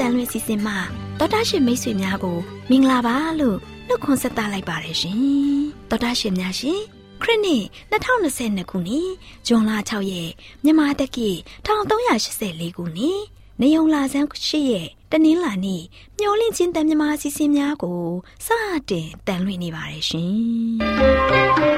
AWR ညှို့လင့်ချင်းတန်လွင့်စီစဉ်မှာတော်တာရှင်မိတ်ဆွေများကိုမင်္ဂလာပါလို့နှုတ်ခွန်းဆက်သလိုက်ပါတယ်ရှင်တော်တာရှင်များရှင်ခရစ်နှစ်2022ခုနှစ်ဇွန်လ6ရက်မြန်မာတက္ကီ1384ခုနှစ်နေုံလာဆန်းရှိရဲ့တနင်္လာနေ့မျောလင့်ချင်းတန်မြမာစီစဉ်များကိုစတင်တန်လွင့်နေပါတယ်ရှင်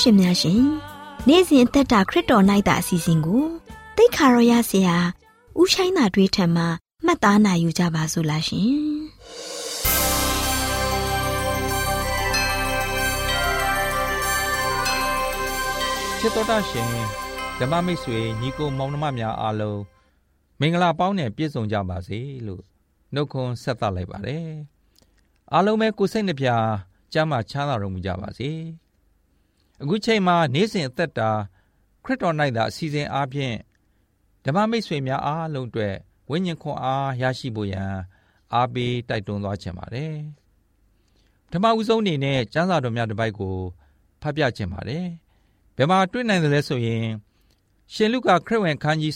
ရှင်များရှင်နေ့စဉ်အသက်တာခရစ်တော်၌တာအစီအစဉ်ကိုတိတ်ခါရောရစီဟာဥဆိုင်တာတွေးထံမှာမှတ်သားနိုင်ယူကြပါစို့လားရှင်ချစ်တော်တာရှင်ဓမ္မမိတ်ဆွေညီကိုမောင်နှမများအားလုံးမင်္ဂလာပေါင်းနဲ့ပြည့်စုံကြပါစေလို့နှုတ်ခွန်းဆက်သလိုက်ပါတယ်အားလုံးပဲကိုယ်စိတ်နှပြကျမ်းမာချမ်းသာတော်မူကြပါစေ။ အခုချိန်မှာနေ့စဉ်အသက်တာခရစ်တော်၌သာအစီအစဉ်အားဖြင့်ဓမ္မမိတ်ဆွေများအားလုံးအတွက်ဝိညာဉ်ခွန်အားရရှိဖို့ရန်အားပေးတိုက်တွန်းသွားခြင်းပါတယ်။ဓမ္မဥဆုံးအနေနဲ့ကျမ်းစာတော်များတစ်ပိုက်ကိုဖတ်ပြခြင်းပါတယ်။ဘယ်မှာတွေ့နိုင်သလဲဆိုရင် ရှင်လုကာခရစ်ဝင်ခန်းကြီး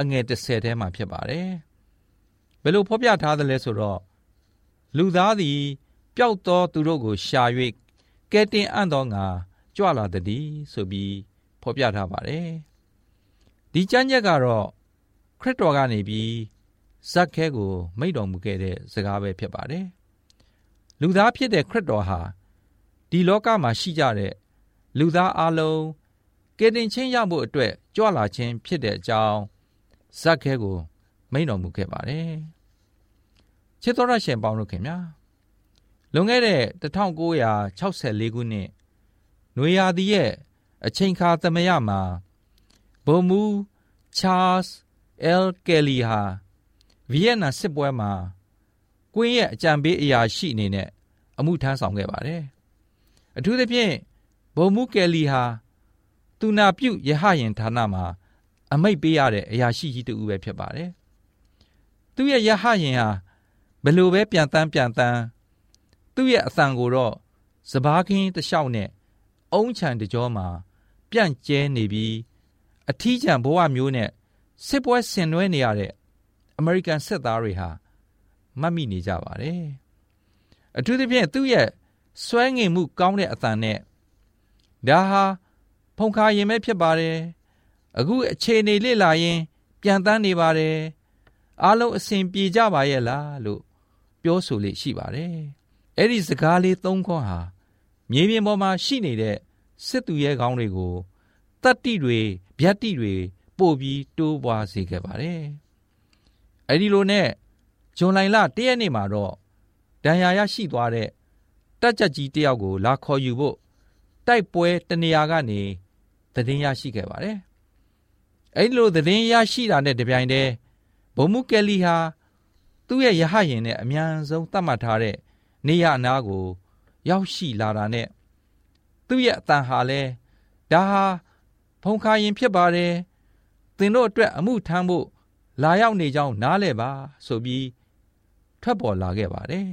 အငယ်30ထဲမှာဖြစ်ပါတယ်ဘယ်လိုဖော်ပြထားသလဲဆိုတော့လူသားသည်ပျောက်သောသူတို့ကိုရှာ၍ ကဲတင်အံ့သောငါကြွလာသည်ဆိုပြီးဖော်ပြထားပါတယ်ဒီကျမ်းချက်ကတော့ခရစ်တော်ကနေပြီးဇက်ခဲကို မိတ်တော်မူခဲ့တဲ့စကားပဲဖြစ်ပါတယ်လူသားဖြစ်တဲ့ခရစ်တော်ဟာဒီလောကမှာရှိကြတဲ့လူသားအလုံးကယ်တင်ခြင်းရဖို့အတွက်ကြွလာခြင်းဖြစ်တဲ့အကြောင်းဇက်ခဲကို မိန်တော်မူခဲ့ပါတယ်ချစ်တော်ရရှင်ပေါင်းတို့ခင်ဗျာ လွန်ခဲ့တဲ့1964ခုနှစ်နွေရာသီရဲ့အချိန်ခါသမယမှာဘုံမူချားစ်အယ်ကယ်လီဟာဗီယက်နမ်စစ်ပွဲမှာကွင်းရဲ့အကြံပေးအရာရှိအနေနဲ့အမှုထမ်းဆောင်ခဲ့ပါတယ်အထူးသဖြင့်ဘုံမူကယ်လီဟာသူနာပြုယဟယင်ဌာနမှာ အမိတ်ပေးရတဲ့အရာရှိကြီးတူပဲဖြစ်ပါတယ်သူရဲ့ယဟယင်ဟာဘယ်လိုပဲပြန်တန်းပြန်တန်း သူ့ရဲ့အသံကိုတော့စဘာခင်းတစ်လျှောက်နဲ့အုံးချံတကြောမှာ ပြန့်ကျဲနေပြီးအထီးကျန်ဘဝမျိုးနဲ့စစ်ပွဲဆင်နွှဲနေရတဲ့အမေရိကန်စစ်သားတွေဟာမှတ်မိနေကြပါတယ်အထူးသဖြင့်သူ့ရဲ့စွဲငင်မှုကောင်းတဲ့အသံနဲ့ဒါဟာဖုန်ခါရင်ပဲဖြစ်ပါတယ်အခုအခြေအနေလေ့လာရင် ပြန်တန်းနေပါတယ်အားလုံးအစဉ်ပြေကြပါရဲ့လားလို့ပြောဆိုလေရှိပါတယ် အဲ့ဒီစကားလေးသုံးခွန်းဟာမြေပြင်ပေါ်မှာရှိနေတဲ့စစ်သူရဲကောင်းတွေကိုတတ္တိတွေဗျတ်တိတွေပို့ပြီးတိုးပွားစေခဲ့ပါတယ်အဲ့ဒီလိုနဲ့ဂျွန်လိုင်လတရက်နေ့မှာတော့ဒဏ်ရာရရှိသွားတဲ့တက်ကြကြီးတယောက်ကို လာခေါ်ယူဖို့တိုက်ပွဲတနေရာကနေသတင်းရရှိခဲ့ပါတယ်အဲ့လိုသတင်းရရှိတာနဲ့တပြိုင်တည်းဘုံမူကယ်လီဟာသူ့ရဲ့ယဟရင်နဲ့အမြန်ဆုံးသတ်မှတ်ထားတဲ့ နေရအနားကို ရောက်ရှိလာတာနဲ့သူ့ရဲ့အတန်ဟာလဲဒါဟာဖုန်ခါရင်ဖြစ်ပါတယ်သင်တို့အတွက်အမှုထမ်းဖို့လာရောက်နေကြောင်းနားလဲပါဆိုပြီးထွက်ပေါ်လာခဲ့ပါတယ်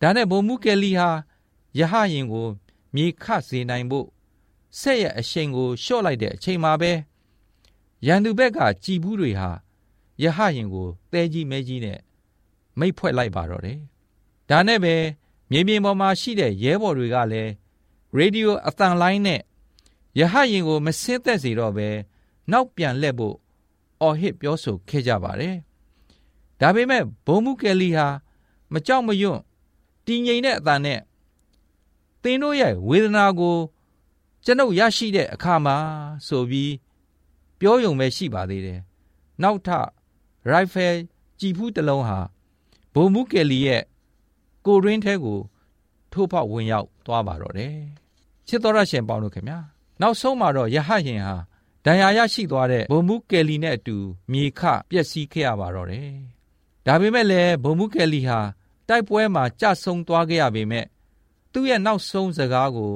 ဒါနဲ့ဘုံမူကယ်လီဟာယဟရင်ကို မြေခစေနိုင်ဖို့ဆက်ရဲ့အရှိန်ကိုလျှော့လိုက်တဲ့အချိန်မှာပဲရန်သူဘက်ကကြည်ဘူးတွေဟာယဟရင်ကိုတဲကြီးမဲကြီးနဲ့မိတ်ဖွဲ့လိုက်ပါတော့တယ် ဒါနဲ့ပဲမြေပြင်ပေါ်မှာရှိတဲ့ရဲဘော်တွေကလည်းရေဒီယိုအသံလိုင်းနဲ့ယဟရင်ကို မဆင်းသက်စေတော့ပဲနောက်ပြန်လှည့်ဖို့အော်ဟစ်ပြောဆိုခဲ့ကြပါတယ်ဒါပေမဲ့ဘုံမူကယ်လီဟာမကြောက်မရွံ့တည်ငြိမ်တဲ့အသံနဲ့သင်တို့ရဲ့ဝေဒနာကို ကျွန်ုပ်ရရှိတဲ့အခါမှာဆိုပြီးပြောယုံပဲရှိပါသေးတယ်နောက်ထရိုင်ဖယ်ကြည်ဖူးတစ်လုံးဟာဘုံမူကယ်လီရဲ့ ကိုရင်းထဲကိုထိုးဖောက်ဝင်ရောက်သွားပါတော့တယ်ချစ်တော်ရရှင်ပေါင်းတို့ခင်ဗျာနောက်ဆုံးမှာတော့ယဟဟင်ဟာဒဏ်ရာရရှိသွားတဲ့ဘုံမူကယ်လီနဲ့အတူမြေခပျက်စီးခဲ့ရပါတော့တယ်ဒါပေမဲ့လည်းဘုံမူကယ်လီဟာတိုက်ပွဲမှာကြဆုံသွားခဲ့ရပေမဲ့သူ့ရဲ့နောက်ဆုံးစကားကို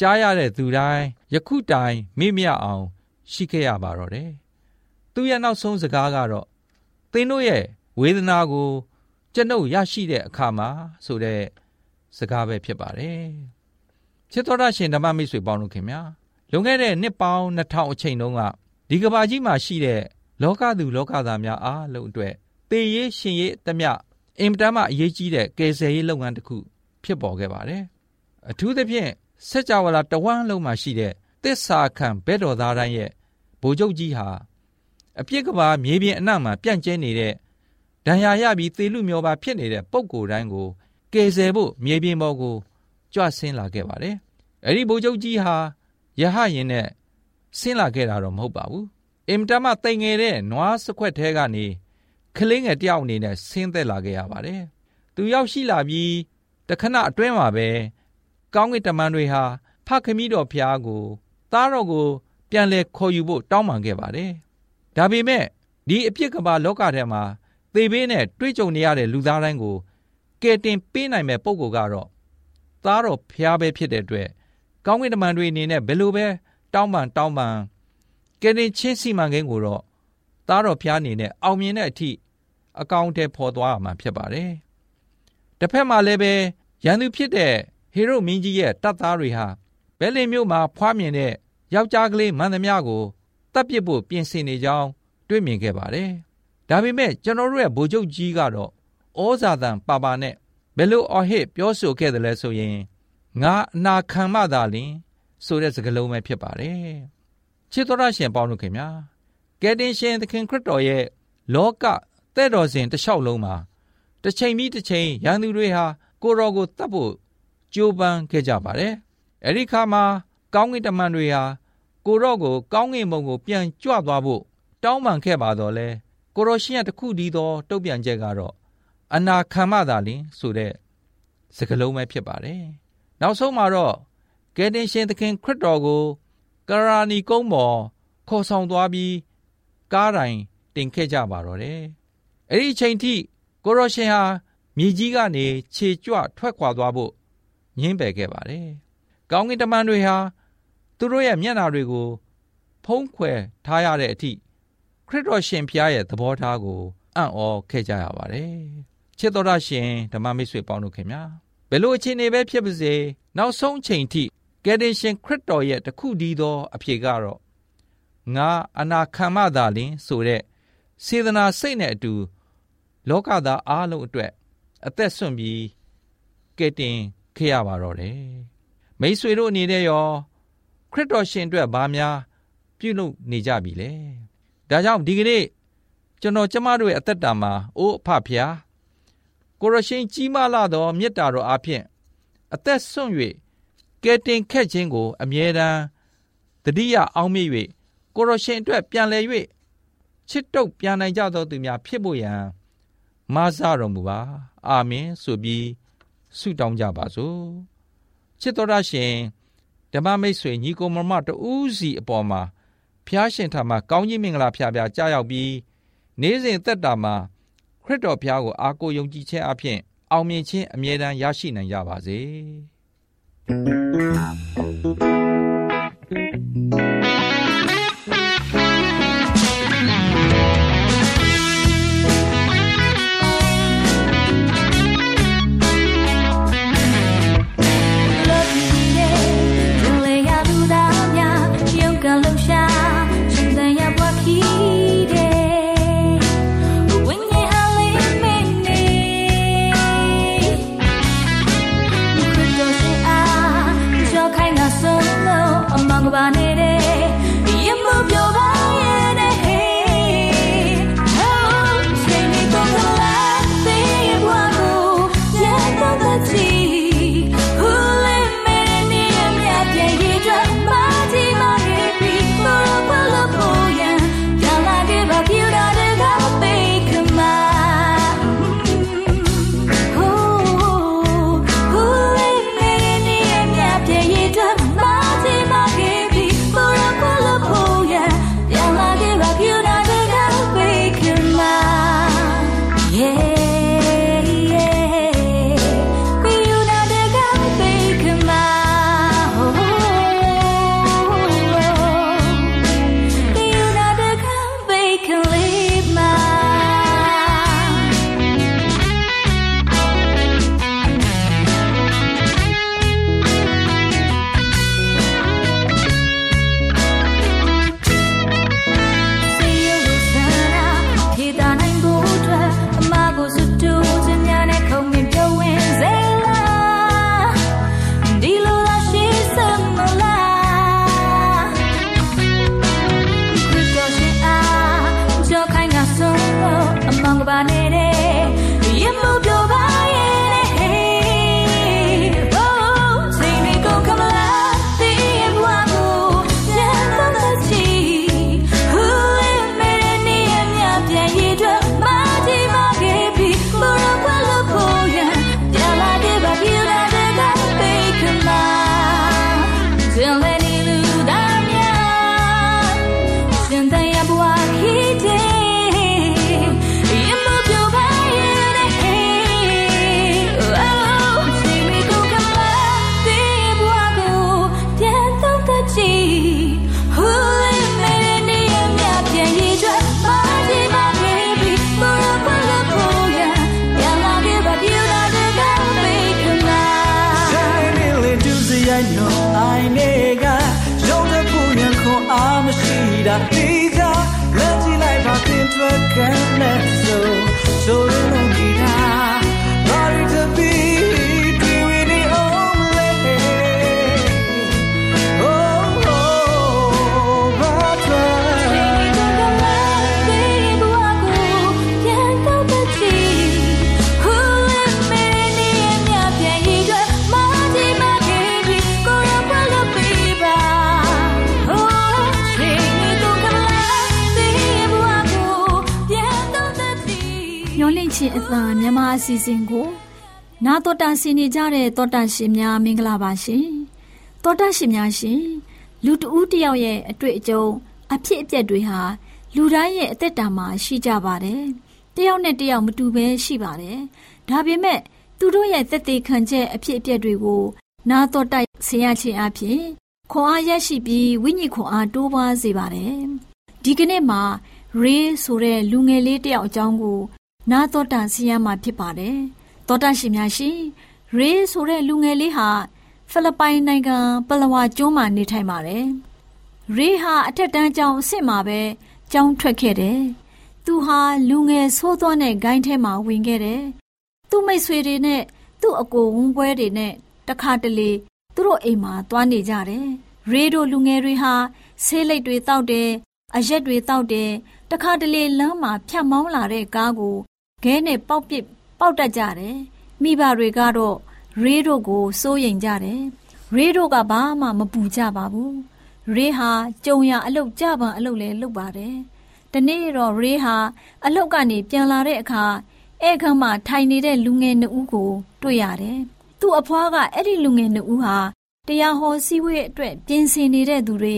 ကြားရတဲ့သူတိုင်းယခုတိုင်မေ့မြအောင် ရှိခဲ့ရပါတော့တယ်သူ့ရဲ့နောက်ဆုံးစကားကတော့သင်တို့ရဲ့ဝေဒနာကို ကျွန်ုပ်ရရှိတဲ့အခါမှာဆိုတဲ့စကားပဲဖြစ်ပါတယ်ချစ်တော်ရရှင်ဓမ္မမိတ်ဆွေပေါင်းတို့ခင်ဗျာလွန်ခဲ့တဲ့နှစ်ပေါင်း2000အချိန်တုန်းကဒီကဘာကြီးမှာရှိတဲ့လောကသူလောကသားများအားလုံးအတွက်တေရေးရှင်ရေးတမျှအင်မတန်မှအရေးကြီးတဲ့ကယ်ဆယ်ရေးလုပ်ငန်းတစ်ခုဖြစ်ပေါ်ခဲ့ပါတယ်အထူးသဖြင့်စัจ java လာတဝမ်းလုံးမှာရှိတဲ့သစ္စာခံဘဲတော်သားတိုင်းရဲ့ဗိုလ်ချုပ်ကြီးဟာအပြစ်ကဘာမြေပြင်အနှံ့မှာပြန့်ကျဲနေတဲ့ ဒဏ်ရာရပြီးသေလူမျောပါဖြစ်နေတဲ့ပုံကိုယ်တိုင်းကိုကယ်ဆယ်ဖို့မြေပြင်ပေါ်ကိုကြွဆင်းလာခဲ့ပါတယ်အဲ့ဒီဗိုလ်ချုပ်ကြီးဟာယဟရင်နဲ့ဆင်းလာခဲ့တာတော့မဟုတ်ပါဘူးအင်တမတိမ်ငယ်တဲ့နွားစခွက်ထဲကနေကလေးငယ်တယောက်အနေနဲ့ဆင်းသက်လာခဲ့ရပါတယ်သူရောက်ရှိလာပြီးတခဏအတွင်းမှာပဲကောင်းကင်တမန်တွေဟာဖခမည်းတော်ဖျားကိုသားတော်ကို ပြန်လဲခေါ်ယူဖို့တောင်းပန်ခဲ့ပါတယ်ဒါပေမဲ့ဒီအပြစ်ကဘာလောကထဲမှာ သေဘေးနဲ့တွေ့ကြုံနေရတဲ့လူသားတိုင်းကိုကယ်တင်ပေးနိုင်မဲ့ပုံကိုကတော့သားတော်ဖျားပဲဖြစ်တဲ့အတွက်ကောင်းကင်တမန်တွေအနေနဲ့ဘယ်လိုပဲတောင်းပန်တောင်းပန်ကယ်တင်ချင်းစီမံကိန်းကိုတော့သားတော်ဖျားအနေနဲ့အောင်မြင်တဲ့အထိအကောင့်ထဲပေါ်သွားမှာဖြစ်ပါတယ်။တစ်ဖက်မှာလည်းပဲရန်သူဖြစ်တဲ့ဟေရုမင်းကြီးရဲ့တပ်သားတွေဟာဘဲလင်မြို့မှာဖွားမြင်တဲ့ယောက်ျားကလေးမန်သမျှကိုတပ်ပစ်ဖို့ပြင်ဆင်နေကြောင်းတွေ့မြင်ခဲ့ပါတယ်။ ဒါပေမဲ့ကျွန်တော်တို့ရဲ့ဗိုလ်ချုပ်ကြီးကတော့ဩဇာတန်ပါပါနဲ့ဘယ်လိုအော်ဟစ်ပြောဆိုခဲ့တယ်လဲဆိုရင်ငါအနာခံမှသာလင်ဆိုတဲ့စကားလုံးပဲဖြစ်ပါတယ်။ချစ်တော်ရရှင်ပေါင်းတို့ခင်ဗျာကယ်တင်ရှင်သခင်ခရစ်တော်ရဲ့လောကတဲ့တော်စဉ်တစ်လျှောက်လုံးမှာတစ်ချိန်ပြီးတစ်ချိန်ရန်သူတွေဟာကိုရောကိုတတ်ဖို့ကြိုးပမ်းခဲ့ကြပါတယ်။အဲဒီခါမှာကောင်းကင်တမန်တွေဟာကိုရော့ကိုကောင်းကင်ဘုံကိုပြန်ကြွသွားဖို့တောင်းပန်ခဲ့ပါတော့လဲ ကိုရောရှင်ရတခုတည်းသောတုတ်ပြန်ချက်ကတော့အနာခံမှသာလင်ဆိုတဲ့စကားလုံးပဲဖြစ်ပါတယ်။နောက်ဆုံးမှာတော့ကယ်တင်ရှင်သခင်ခရစ်တော်ကိုကရာနီကုန်းပေါ်ခေါ်ဆောင်သွားပြီးကားတိုင်တင်ခဲ့ကြပါတော့တယ်။အဲ့ဒီအချိန်ထိကိုရောရှင်ဟာမြေကြီးကနေခြေကြွထွက်ခွာသွားဖို့ညှင်းပယ်ခဲ့ပါတယ်။ကောင်းကင်တမန်တွေဟာသူတို့ရဲ့မျက်နာတွေကိုဖုံးကွယ်ထားရတဲ့အထိ ခရစ်တော်ရှင်ဖျားရဲ့သဘောထားကိုအံ့ဩခဲ့ကြရပါတယ်။ချစ်တော်ရရှင်ဓမ္မမိတ်ဆွေပေါင်းတို့ခင်ဗျာဘယ်လိုအခြေအနေပဲဖြစ်ပါစေနောက်ဆုံးချိန်ထိကယ်တင်ရှင်ခရစ်တော်ရဲ့တခုတည်းသောအဖြစ်ကတော့ငါအနာခံမှသာလင်ဆိုတဲ့စေတနာစိတ်နဲ့အတူ လောကသားအားလုံးအတွက်အသက်ဆွန့်ပြီးကယ်တင်ခဲ့ရပါတော့တယ်မိษွေတို့အနေနဲ့ရောခရစ်တော်ရှင်အတွက်ဘာများပြုလုပ်နေကြပြီလဲ ဒါကြောင့်ဒီကနေ့ကျွန်တော်ကျမတို့ရဲ့အသက်တာမှာအိုးအဖဖျားကိုရရှင်ကြီးမားလာသောမေတ္တာတော်အဖျင်အသက်ဆွန့်၍ကယ်တင်ခဲ့ခြင်းကို အမြဲတမ်းတတိယအောင်မြ၍ကိုရရှင်အတွက်ပြန်လည်၍ချစ်တုပ်ပြန်နိုင်ကြသောသူများဖြစ်ဖို့ရန်မဆတော်မူပါ အာမင်ဆိုပြီးဆုတောင်းကြပါစို့ချစ်တော်ရရှင်ဓမ္မမိတ်ဆွေညီကိုမမတူးစီအပေါ်မှာ ဖျားရှင်ထံမှာကောင်းကြီးမင်္ဂလာဖျားဖျားကြားရောက်ပြီးနေ့စဉ်သက်တာမှာခရစ်တော်ဖျားကိုအားကိုးယုံကြည်ခြင်းအပြင်အောင်မြင်ခြင်းအမြဲတမ်းရရှိနိုင်ကြပါစေ။ နာတော်တာဆင်နေကြတဲ့တောတာရှင်များမင်္ဂလာပါရှင်တောတာရှင်များရှင်လူတဦးတယောက်ရဲ့အတွေ့အကြုံအဖြစ်အပျက်တွေဟာလူတိုင်းရဲ့အသက်တာမှာရှိကြပါတယ်တယောက်နဲ့တယောက်မတူဘဲရှိပါတယ်ဒါပေမဲ့သူတို့ရဲ့သက်သေခံချက်အဖြစ်အပျက်တွေကိုနာတော်တိုက်ဆင်ရခြင်းအပြင်ခွန်အားရရှိပြီးဝိညာဉ်ခွန်အားတိုးပွားစေပါတယ်ဒီကနေ့မှာရေးဆိုတဲ့လူငယ်လေးတယောက်အကြောင်းကိုနာတော်တာဆင်ရမှာဖြစ်ပါတယ် တောတာရှင်များရှင်ရေးဆိုတဲ့လူငယ်လေးဟာဖိလစ်ပိုင်နိုင်ငံပလဝါကျွန်းမှာနေထိုင်ပါတယ်ရေးဟာအထက်တန်းကျောင်းအစ်စ်မှာပဲကျောင်းထွက်ခဲ့တယ်သူဟာလူငယ်ဆိုးသွမ်းတဲ့ဂိုင်းထဲမှာဝင်ခဲ့တယ်သူ့မိတ်ဆွေတွေနဲ့သူ့အကိုဝန်းပွဲတွေနဲ့တခါတလေသူတို့အိမ်မှာသွားနေကြတယ်ရေတို့လူငယ်တွေဟာဆေးလိပ်တွေတောက်တယ်အရက်တွေတောက်တယ်တခါတလေလမ်းမှာဖြတ်မောင်းလာတဲ့ကားကိုခဲနဲ့ပေါက်ပစ် ပေါက်တတ်ကြတယ်မိဘတွေကတော့ရေတို့ကိုစိုးရိမ်ကြတယ်ရေတို့ကဘာမှမပူကြပါဘူးရေဟာကြုံရအလုတ်ကြပံအလုတ်လဲလုပ်ပါတယ်တနေ့တော့ရေဟာအလုတ်ကနေပြန်လာတဲ့အခါဧကမ်းမှာထိုင်နေတဲ့လူငယ်နှစ်ဦးကို တွေ့ရတယ်သူ့အဖွားကအဲ့ဒီလူငယ်နှစ်ဦးဟာတရားဟောစည်းဝေးအတွက်ပြင်ဆင်နေတဲ့သူတွေ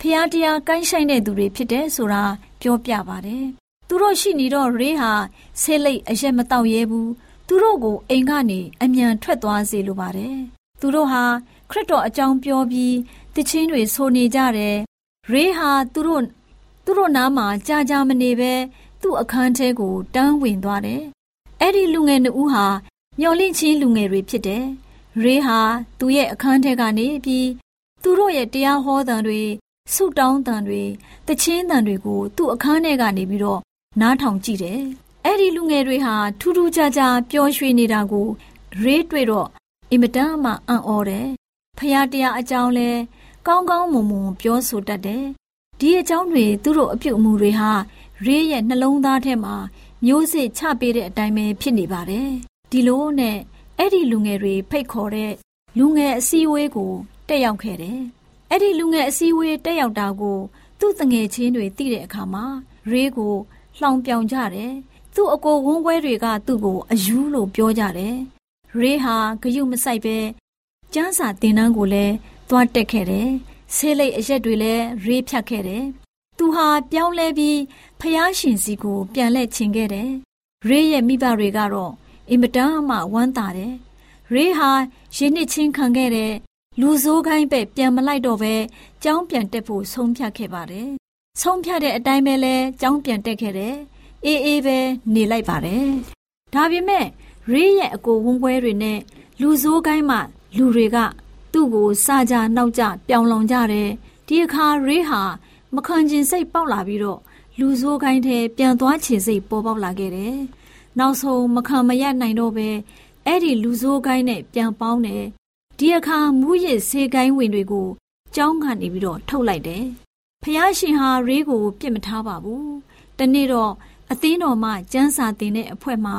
ဖျားတရားကိုင်းဆိုင်တဲ့သူတွေဖြစ်တယ်ဆိုတာပြောပြပါတယ်။ သူတို့ရှိနေတော့ရေဟာဆေးလိပ်အရက်မတောက်ရဲဘူး။သူတို့ကိုအိမ်ကနေအမြန်ထွက်သွားစေလိုပါတယ်။သူတို့ဟာခရစ်တော်အကြောင်းပြောပြီးတခြင်းတွေဆိုနေကြတယ်။ရေဟာသူတို့သူတို့နားမှာကြာကြာမနေပဲသူ့အခန်းထဲကိုတန်းဝင်သွားတယ်။အဲ့ဒီလူငယ်နှစ်ဦးဟာမျော်လင့်ချင်းလူငယ်တွေဖြစ်တယ်။ရေဟာသူ့ရဲ့အခန်းထဲကနေပြီးသူတို့ရဲ့တရားဟောသံတွေဆုတောင်းတန်တွေတချင်းတန်တွေကိုသူ့အခန်းထဲကနေပြီးတော့ နားထောင်ကြည့်တယ်။အဲ့ဒီလူငယ်တွေဟာထူးထူးခြားခြားပျော်ရွှင်နေတာကို ရေးတွေ့တော့အင်မတန်မှအံ့ဩတယ်။ဖရာတရားအကြောင်းလဲကောင်းကောင်းမွန်မွန်ပြောဆိုတတ်တယ်။ဒီအကြောင်းတွေသူတို့အပြုတ်အမူတွေဟာရေးရဲ့နှလုံးသားထဲမှာမျိုးစစ်ချပေးတဲ့အတိုင်းပဲဖြစ်နေပါတယ်။ဒီလိုနဲ့အဲ့ဒီလူငယ်တွေဖိတ်ခေါ်တဲ့လူငယ်အစည်းအဝေးကိုတက်ရောက်ခဲ့တယ်။အဲ့ဒီလူငယ်အစည်းအဝေးတက်ရောက်တာကို သူ့တငယ်ချင်းတွေသိတဲ့အခါမှာရေးကို လှောင်ပြောင်ကြတယ်။သူ့အကိုဝန်းပွဲတွေကသူ့ကိုအယူလို့ပြောကြတယ်။ရေးဟာဂယုမဆိုင်ပဲကျန်းစာတင်တန်းကိုလည်းသွားတက်ခဲ့တယ်။ဆေးလိပ်အရက်တွေလည်းရေးဖြတ်ခဲ့တယ်။သူဟာပြောင်းလဲပြီးဖျားရှင်စီကိုပြန်လှည့်ချင်ခဲ့တယ်။ရေးရဲ့မိဘတွေကတော့အင်မတန်မှဝမ်းသာတယ်။ရေးဟာရင်းနှစ်ချင်းခံခဲ့တဲ့လူဆိုးခိုင်းပဲပြန်မလိုက်တော့ပဲကျောင်းပြန်တက်ဖို့ဆုံးဖြတ်ခဲ့ပါတယ်။ ဆုံးဖြတ်တဲ့အတိုင်းပဲလဲကျောင်းပြန်တက်ခဲ့တယ်။အေးအေးပဲနေလိုက်ပါတယ်။ဒါပေမဲ့ရေးရဲ့အကိုဝန်းပွဲတွေနဲ့လူဆိုးခိုင်းမှလူတွေကသူ့ကိုစားကြနောက်ကြပြောင်းလောင်ကြတယ်။ဒီအခါရေးဟာမခံကျင်စိတ်ပေါက်လာပြီးတော့လူဆိုးခိုင်းထဲပြန်သွားချင်စိတ်ပေါ်ပေါက်လာခဲ့တယ်။နောက်ဆုံးမခံမရနိုင်တော့ပဲအဲ့ဒီလူဆိုးခိုင်းနဲ့ပြန်ပေါင်းတယ်ဒီအခါမူးယစ်ဆေးကိုင်းဝင်တွေကိုကြောင်းကနေပြီးတော့ထုတ်လိုက်တယ်။ ဖះရှင်ဟာရေးကိုပြစ်မထားပါဘူး။တနေ့တော့အသင်းတော်မှကျန်းစာတင်တဲ့အဖွဲ့မှ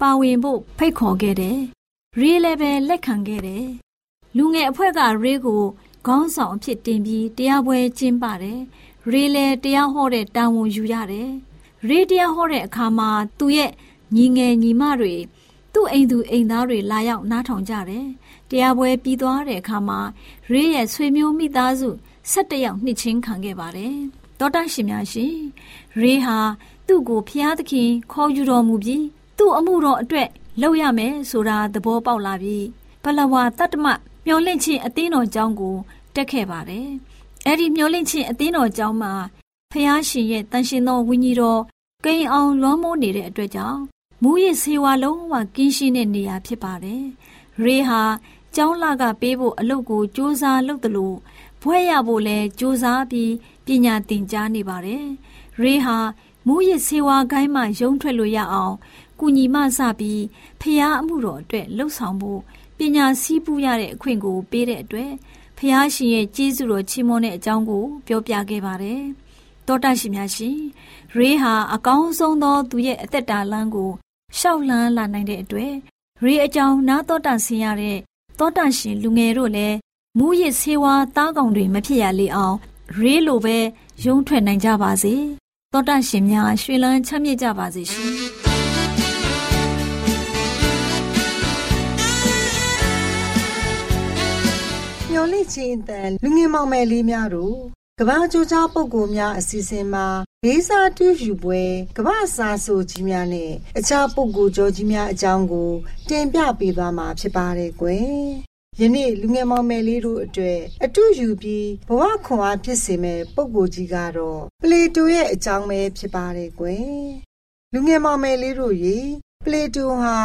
ပါဝင်ဖို့ဖိတ်ခေါ်ခဲ့တယ်။ရေးလည်းပဲလက်ခံခဲ့တယ်။လူငယ်အဖွဲ့ကရေးကိုခေါင်းဆောင်အဖြစ်တင်ပြီးတရားပွဲကျင်းပတယ်။ရေးလည်းတရားဟောတဲ့တာဝန်ယူရတယ်။ရေးတရားဟောတဲ့အခါမှာသူ့ရဲ့ညီငယ်ညီမတွေသူ့အိမ်သူအိမ်သားတွေလာရောက်နားထောင်ကြတယ်။တရားပွဲပြီးသွားတဲ့အခါမှာရေးရဲ့ဆွေမျိုးမိသားစု ၁၁ယောက်နှစ်ချင်းခံခဲ့ပါတယ်။တောတရှင်များရှင်ရေးဟာသူ့ကိုဖျားသခင်ခေါ်ယူတော်မူပြီးသူ့အမှုတော်အတွက်လုပ်ရမယ်ဆိုတာသဘောပေါက်လာပြီးပလဝါတတ္တမမျောလင့်ချင်းအသင်းတော်ကျောင်းကိုတက်ခဲ့ပါတယ်။အဲ့ဒီမျောလင့်ချင်းအသင်းတော်ကျောင်းမှာဖျားရှင်ရဲ့တန်ရှင်သောဝိညာဉ်တော်ကိန်းအောင်လွှမ်းမိုးနေတဲ့အတွက်ကြောင့်မူရစ်ဆေးဝါးလုံးဝကင်းရှင်းတဲ့နေရာဖြစ်ပါတယ်။ရေဟာကျောင်းလာကပေးဖို့အလုပ်ကိုစူးစမ်းလုပ်တယ်လို့ ဘွဲရဖို့လဲစူးစမ်းပြီးပညာသင်ကြားနေပါတယ်။ရေးဟာမူရစ်ဆေးဝါးကိုင်းမှရုံထွက်လို့ရအောင်ကုညီမစပြီးဖျားအမှုတော်အတွက်လှုပ်ဆောင်ဖို့ပညာစည်းပူးရတဲ့အခွင့်ကိုပေးတဲ့အတွက်ဖျားရှင်ရဲ့ကျေးဇူးတော်ချီးမွမ်းတဲ့အကြောင်းကိုပြောပြခဲ့ပါတယ်။တောတရှင်များရှင်ရေးဟာအကောင်းဆုံးသောသူရဲ့အသက်တာလမ်းကိုရှောက်လန်းလာနိုင်တဲ့အတွက်ရေးအကြောင်းနားတော်တာဆင်ရတဲ့တောတာရှင်လူငယ်တို့လည်း မူရစ်ဆေးဝါးသားကောင်တွေမဖြစ်ရလေအောင်ရေးလိုပဲရုံးထွက်နိုင်ကြပါစေတောတရှင်များရွှေလန်းချမ်းမြေ့ကြပါစေရှင်မျော်လင့်ခြင်းအတန်လူငင်မောင်မယ်လေးများတို့ကဘာကြိုးကြားပုံကိုများအစီအစဉ်မှာရေးစာတူးယူပွဲကဘာစာဆိုကြီးများနဲ့အခြားပုံကိုကြောကြီးများအကြောင်းကို တင်ပြပေးသွားမှာဖြစ်ပါတယ်ကွယ် ယနေ့လူငယ်မောင်မယ်လေးတို့အတွက်အတူယူပြီးဘဝခွန်အားဖြစ်စေမဲ့ပုဂ္ဂိုလ်ကြီးကတော့ပလေတိုရဲ့အကြောင်းပဲဖြစ်ပါတယ်ကွယ်။လူငယ်မောင်မယ်လေးတို့ရေပလေတိုဟာ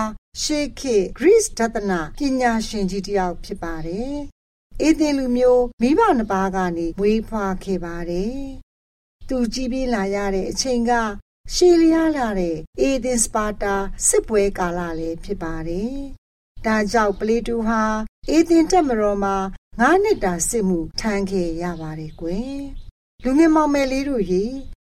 ရှေးခေတ် Greece ဒသနာပညာရှင်ကြီးတစ်ယောက်ဖြစ်ပါတယ်။အေသင်လူမျိုးမိဘနှစ်ပါးကနေမွေးဖွားခဲ့ပါတယ်။သူကြီးပြင်းလာရတဲ့အချိန်ကရှေးလျားလာတဲ့အေသင်စပါတာစစ်ပွဲကာလလည်းဖြစ်ပါတယ်။ဒါကြောင့်ပလေတူဟာ အေသင်တက်မတော်မှာငါးနှစ်တာစစ်မှုထမ်းခဲ့ရပါတယ်ကွယ်။လူငယ်မောင်မယ်လေးတို့ရေ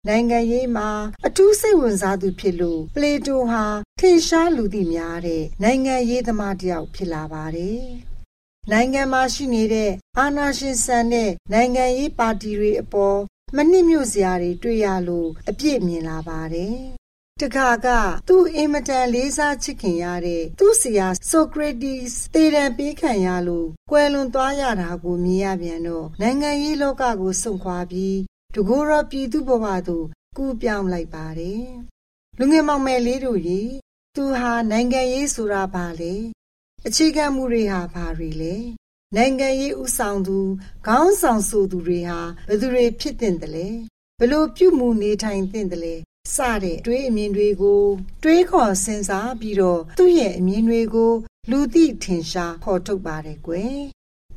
နိုင်ငံရေးမှာအထူးစိတ်ဝင်စားသူဖြစ်လို့ပလေတိုဟာထင်ရှားလူသိများတဲ့နိုင်ငံရေးသမားတစ်ယောက်ဖြစ်လာပါတယ်။နိုင်ငံမှာရှိနေတဲ့အာဏာရှင်ဆန်တဲ့နိုင်ငံရေးပါတီတွေအပေါ်မနစ်မြို့စရာတွေတွေ့ရလို့အပြစ်မြင်လာပါတယ်။ တခါကသူ့အင်မတန်လေးစားချစ်ခင်ရတဲ့သူ့ဆရာဆိုကရတီစ်တည်တံပေးခံရလို့ကွယ်လွန်သွားရတာကိုမြင်ရပြန်တော့နိုင်ငံရေးလောကကိုစွန့်ခွာပြီးတကူရောပြည်သူဘဝသို့ကူးပြောင်းလိုက်ပါတယ်။လူငယ်မောင်မယ်လေးတို့ရေသူဟာနိုင်ငံရေးဆိုတာဘာလဲအခြေခံမှုတွေဟာဘာတွေလဲနိုင်ငံရေးဥဆောင်သူခေါင်းဆောင်ဆိုသူတွေဟာဘယ်သူတွေဖြစ်တင်တယ်လဲဘလို့ပြုမှုနေထိုင်တင်တယ်လဲ စတဲ့တွေးအမြင်တွေကို တွေးခေါ်စဉ်းစားပြီးတော့သူ့ရဲ့အမြင်တွေကို လူသိထင်ရှားဖော်ထုတ်ပါတယ်ကွယ်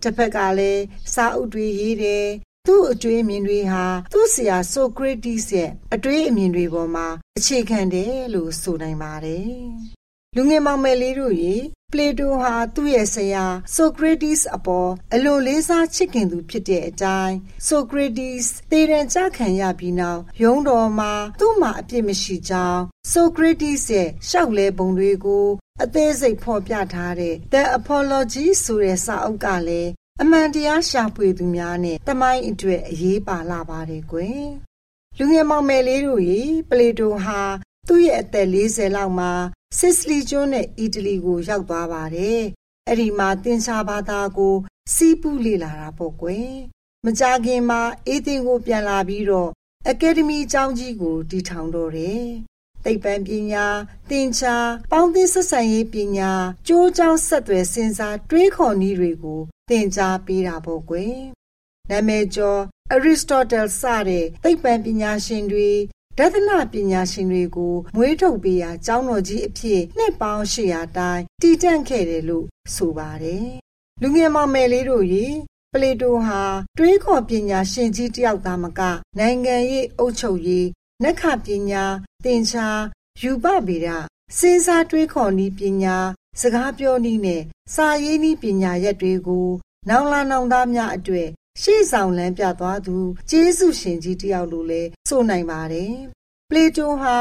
တစ်ဖက်ကလည်းစာအုပ်တွေရေးတယ်သူ့အတွေးအမြင်တွေဟာသူ့ဆရာဆိုကရတီစ်ရဲ့အတွေးအမြင်တွေပေါ်မှာအခြေခံတယ်လို့ဆိုနိုင်ပါတယ်။လူငယ်မောင်မယ်လေးတို့ရေပ လေတိုဟာသူ့ရဲ့ဆရာဆိုကရတီစ်အပေါ်အလိုလေးစားချစ်ခင်သူဖြစ်တဲ့အတိုင်းဆိုကရတီစ်တည်ရန်ကြခံရပြီးနောက်ရုံးတော်မှာသူ့မှာအပြစ်မရှိကြောင်းဆိုကရတီစ်ရဲ့ရှောက်လဲပုံတွေကိုအသေးစိတ်ဖော်ပြထားတဲ့ The Apology ဆိုတဲ့စာအုပ်ကလည်းအမှန်တရားရှာဖွေသူများနဲ့တမိုင်းအတွက်အရေးပါလာပါတယ်ကွယ်လူငယ်မောင်မယ်လေးတို့ရေပလေတိုဟာသူ့ရဲ့အသက်40လောက်မှာ စစ်စလီကျွန်းနဲ့အီတလီကို ရောက်သွားပါတယ်အဲ့ဒီမှာသင်္ချာဘာသာကိုစီးပူးလေ့လာတာပေါ့ကွယ်မကြခင်မှာအေသင်ကိုပြန်လာပြီးတော့အကယ်ဒမီကျောင်းကြီးကိုတည်ထောင်တော့တယ်သိပ္ပံပညာသင်္ချာပေါင်းသင်းဆက်ဆံရေးပညာကြိုးကြောင်းဆက်သွယ်စဉ်းစားတွေးခေါ်နည်းတွေကိုသင်ကြားပေးတာပေါ့ကွယ်နာမည်ကျော်အရစ်စတိုတယ်စတဲ့သိပ္ပံပညာရှင်တွေ ဒသနပညာရှင်တွေကိုမွေးထုတ်ပေးရာကျောင်းတော်ကြီးအဖြစ်နှစ်ပေါင်း800တိုင်းတည်တံ့ခဲ့တယ်လို့ဆိုပါတယ်လူငယ်မောင်မယ်လေးတို့ရေပလေတိုဟာတွေးခေါ်ပညာရှင်ကြီးတယောက်သားမက နိုင်ငံရေးအုပ်ချုပ်ရေးနက္ခပညာသင်္ချာယူပဗေဒစဉ်းစားတွေးခေါ်နည်းပညာစကားပြောနည်းနဲ့စာရေးနည်းပညာရက်တွေကို နောင်လာနောင်သားများအတွေ့ ရှေ့ဆောင်လမ်းပြသွားသူကျေးဇူးရှင်ကြီးတယောက်လိုလဲဆိုနိုင်ပါတယ်။ပလေတိုဟာ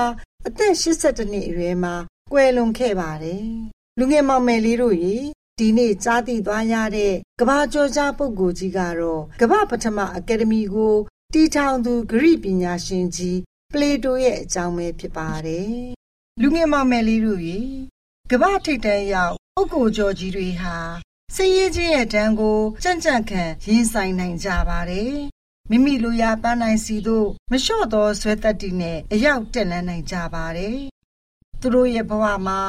အသက်82နှစ်အရွယ်မှာကွယ်လွန်ခဲ့ပါတယ်။လူငယ်မောင်မယ်လေးတို့ရေဒီနေ့ကြားသိသွားရတဲ့ကမ္ဘာကျော်ကြားပုဂ္ဂိုလ်ကြီးကတော့ကမ္ဘာပထမအကယ်ဒမီကိုတီထောင်သူဂရိပညာရှင်ကြီးပလေတိုရဲ့အကြောင်းပဲဖြစ်ပါတယ်။လူငယ်မောင်မယ်လေးတို့ရေကမ္ဘာထိပ်တန်းရောက်ပုဂ္ဂိုလ်ကျော်ကြီးတွေဟာ စည်ရေးခြင်းရဲ့တန်းကိုကြံ့ကြံ့ခံရင်ဆိုင်နိုင်ကြပါတယ်။မိမိလိုရာပန်းနိုင်စီတို့မလျှော့သောဇွဲတက်တီနဲ့အရောက်တက်လန်းနိုင်ကြပါတယ်။သူတို့ရဲ့ဘဝမှာ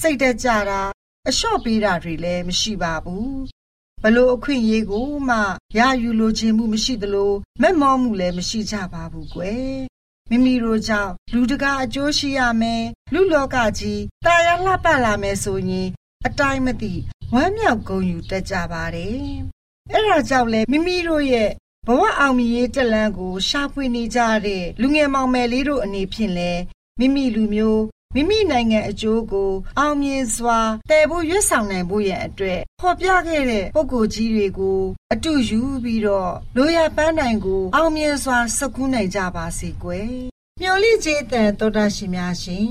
စိတ်တက်ကြတာအလျှော့ပေးတာတွေလည်းမရှိပါဘူး။ဘလို့အခွင့်အရေးကိုမှရယူလိုခြင်းမှုမရှိသလိုမက်မောမှုလည်းမရှိကြပါဘူးကွယ်။မိမိတို့ကြောင့်လူတကာအကျိုးရှိရမယ်လူလောကကြီးတာယာလှပလာမယ်ဆိုရင်အတိုင်းမသိ ဝမ်းမြောက်ဂုဏ်ယူတတ်ကြပါတယ်။အဲ့ဒါကြောင့်လဲမိမိတို့ရဲ့ဘဝအောင်မြင်ရေးတက်လန်းကို ရှာဖွေနေကြတဲ့လူငယ်မောင်မယ်လေးတို့အနေဖြင့်လဲမိမိလူမျိုးမိမိနိုင်ငံအကျိုးကို အောင်မြင်စွာတည်ဖို့ရွတ်ဆောင်နိုင်ဖို့ရန်အတွက်ဖော်ပြခဲ့တဲ့ပုဂ္ဂိုလ်ကြီးတွေကို အတူယူပြီးတော့လိုရပန်းနိုင်ကို အောင်မြင်စွာစကူးနိုင်ကြပါစေကွယ်။မျော်လင့်ခြင်းတန်တော်တာရှင်များရှင်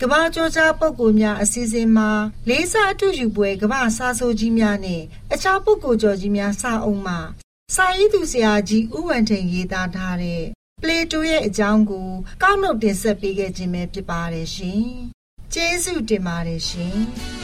ကမ္ဘာကျော်ကြားပုဂ္ဂိုလ်များအစီအစဉ်မှာလေးစားအတူယူပွဲကမ္ဘာစာဆိုကြီးများနဲ့အခြားပုဂ္ဂိုလ်ကျော်ကြီးများစာအုပ်မှာစာရေးသူဆရာကြီးဦးဝံထိန်ရေးသားထားတဲ့ပလေတိုရဲ့အကြောင်းကို ကောက်နှုတ်တင်ဆက်ပေးခဲ့ခြင်းပဲဖြစ်ပါတယ်ရှင်။ကျေးဇူးတင်ပါတယ်ရှင်။